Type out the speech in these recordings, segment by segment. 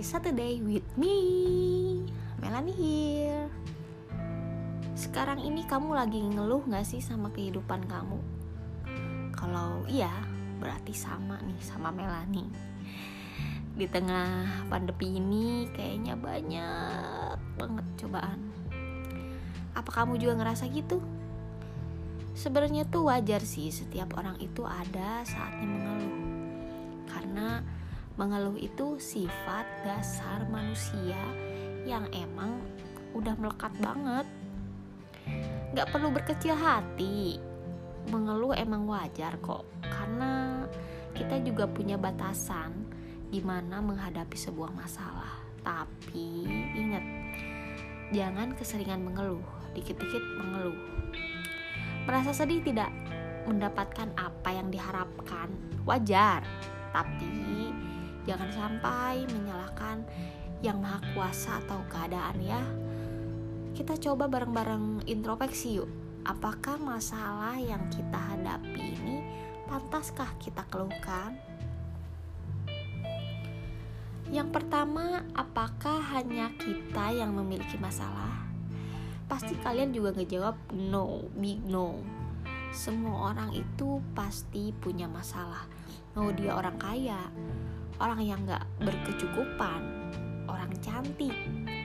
Saturday with me Melanie here Sekarang ini kamu lagi ngeluh gak sih sama kehidupan kamu? Kalau iya berarti sama nih sama Melanie Di tengah pandemi ini kayaknya banyak banget cobaan Apa kamu juga ngerasa gitu? Sebenarnya tuh wajar sih setiap orang itu ada saatnya mengeluh Karena Mengeluh itu sifat dasar manusia yang emang udah melekat banget. Gak perlu berkecil hati. Mengeluh emang wajar kok, karena kita juga punya batasan gimana menghadapi sebuah masalah. Tapi ingat, jangan keseringan mengeluh, dikit-dikit mengeluh. Merasa sedih tidak mendapatkan apa yang diharapkan, wajar. Tapi Jangan sampai menyalahkan yang maha kuasa atau keadaan ya. Kita coba bareng-bareng introspeksi yuk. Apakah masalah yang kita hadapi ini pantaskah kita keluhkan? Yang pertama, apakah hanya kita yang memiliki masalah? Pasti kalian juga ngejawab no, big no. Semua orang itu pasti punya masalah. Mau dia orang kaya, orang yang gak berkecukupan, orang cantik,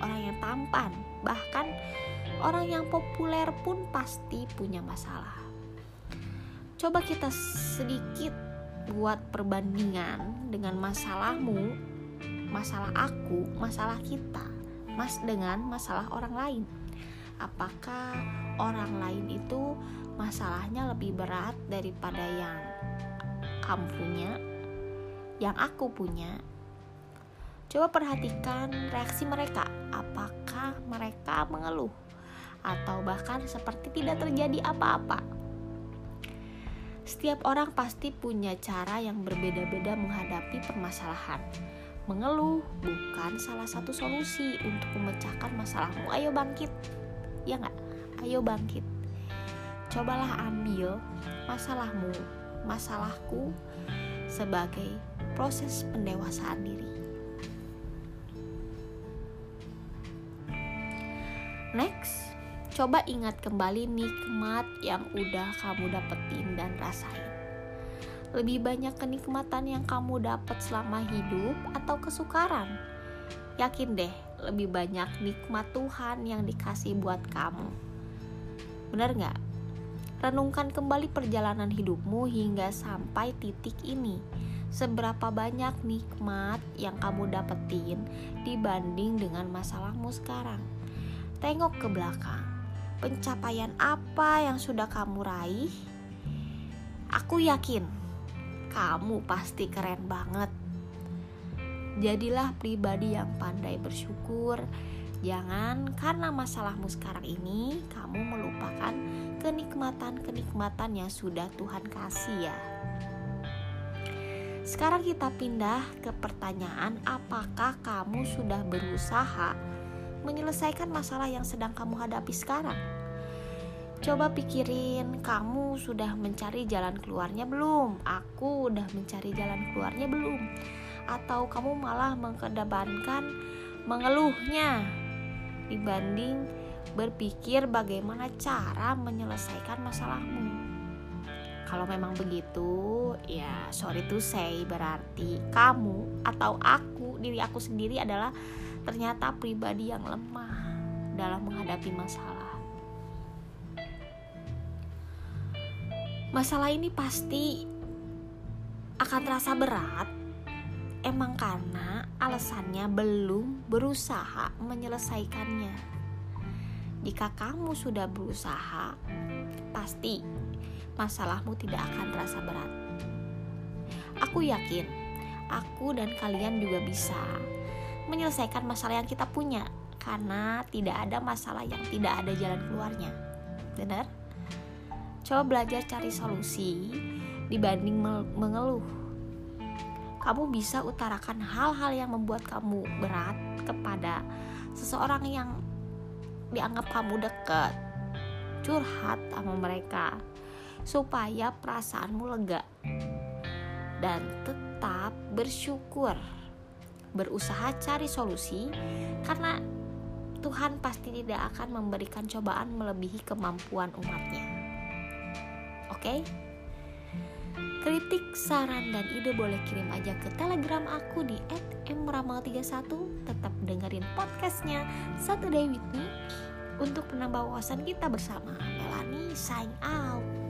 orang yang tampan, bahkan orang yang populer pun pasti punya masalah. Coba kita sedikit buat perbandingan dengan masalahmu, masalah aku, masalah kita, mas dengan masalah orang lain. Apakah orang lain itu masalahnya lebih berat daripada yang kamu punya? yang aku punya. Coba perhatikan reaksi mereka. Apakah mereka mengeluh atau bahkan seperti tidak terjadi apa-apa? Setiap orang pasti punya cara yang berbeda-beda menghadapi permasalahan. Mengeluh bukan salah satu solusi untuk memecahkan masalahmu. Ayo bangkit, ya nggak? Ayo bangkit. Cobalah ambil masalahmu, masalahku sebagai proses pendewasaan diri. Next, coba ingat kembali nikmat yang udah kamu dapetin dan rasain. Lebih banyak kenikmatan yang kamu dapat selama hidup atau kesukaran? Yakin deh, lebih banyak nikmat Tuhan yang dikasih buat kamu. Bener nggak? Renungkan kembali perjalanan hidupmu hingga sampai titik ini seberapa banyak nikmat yang kamu dapetin dibanding dengan masalahmu sekarang. Tengok ke belakang, pencapaian apa yang sudah kamu raih? Aku yakin kamu pasti keren banget. Jadilah pribadi yang pandai bersyukur. Jangan karena masalahmu sekarang ini kamu melupakan kenikmatan-kenikmatan yang sudah Tuhan kasih ya. Sekarang kita pindah ke pertanyaan apakah kamu sudah berusaha menyelesaikan masalah yang sedang kamu hadapi sekarang? Coba pikirin kamu sudah mencari jalan keluarnya belum? Aku udah mencari jalan keluarnya belum? Atau kamu malah mengedepankan mengeluhnya dibanding berpikir bagaimana cara menyelesaikan masalahmu? Kalau memang begitu, ya sorry to say berarti kamu atau aku, diri aku sendiri adalah ternyata pribadi yang lemah dalam menghadapi masalah. Masalah ini pasti akan terasa berat emang karena alasannya belum berusaha menyelesaikannya. Jika kamu sudah berusaha, pasti masalahmu tidak akan terasa berat. Aku yakin, aku dan kalian juga bisa menyelesaikan masalah yang kita punya karena tidak ada masalah yang tidak ada jalan keluarnya. Benar? Coba belajar cari solusi dibanding mengeluh. Kamu bisa utarakan hal-hal yang membuat kamu berat kepada seseorang yang dianggap kamu dekat. Curhat sama mereka supaya perasaanmu lega dan tetap bersyukur. berusaha cari solusi karena Tuhan pasti tidak akan memberikan cobaan melebihi kemampuan umatnya. Oke? Okay? Kritik, saran, dan ide boleh kirim aja ke telegram aku di @mramal31. Tetap dengerin podcastnya Satu Day With Me untuk menambah wawasan kita bersama. Melanie sign out.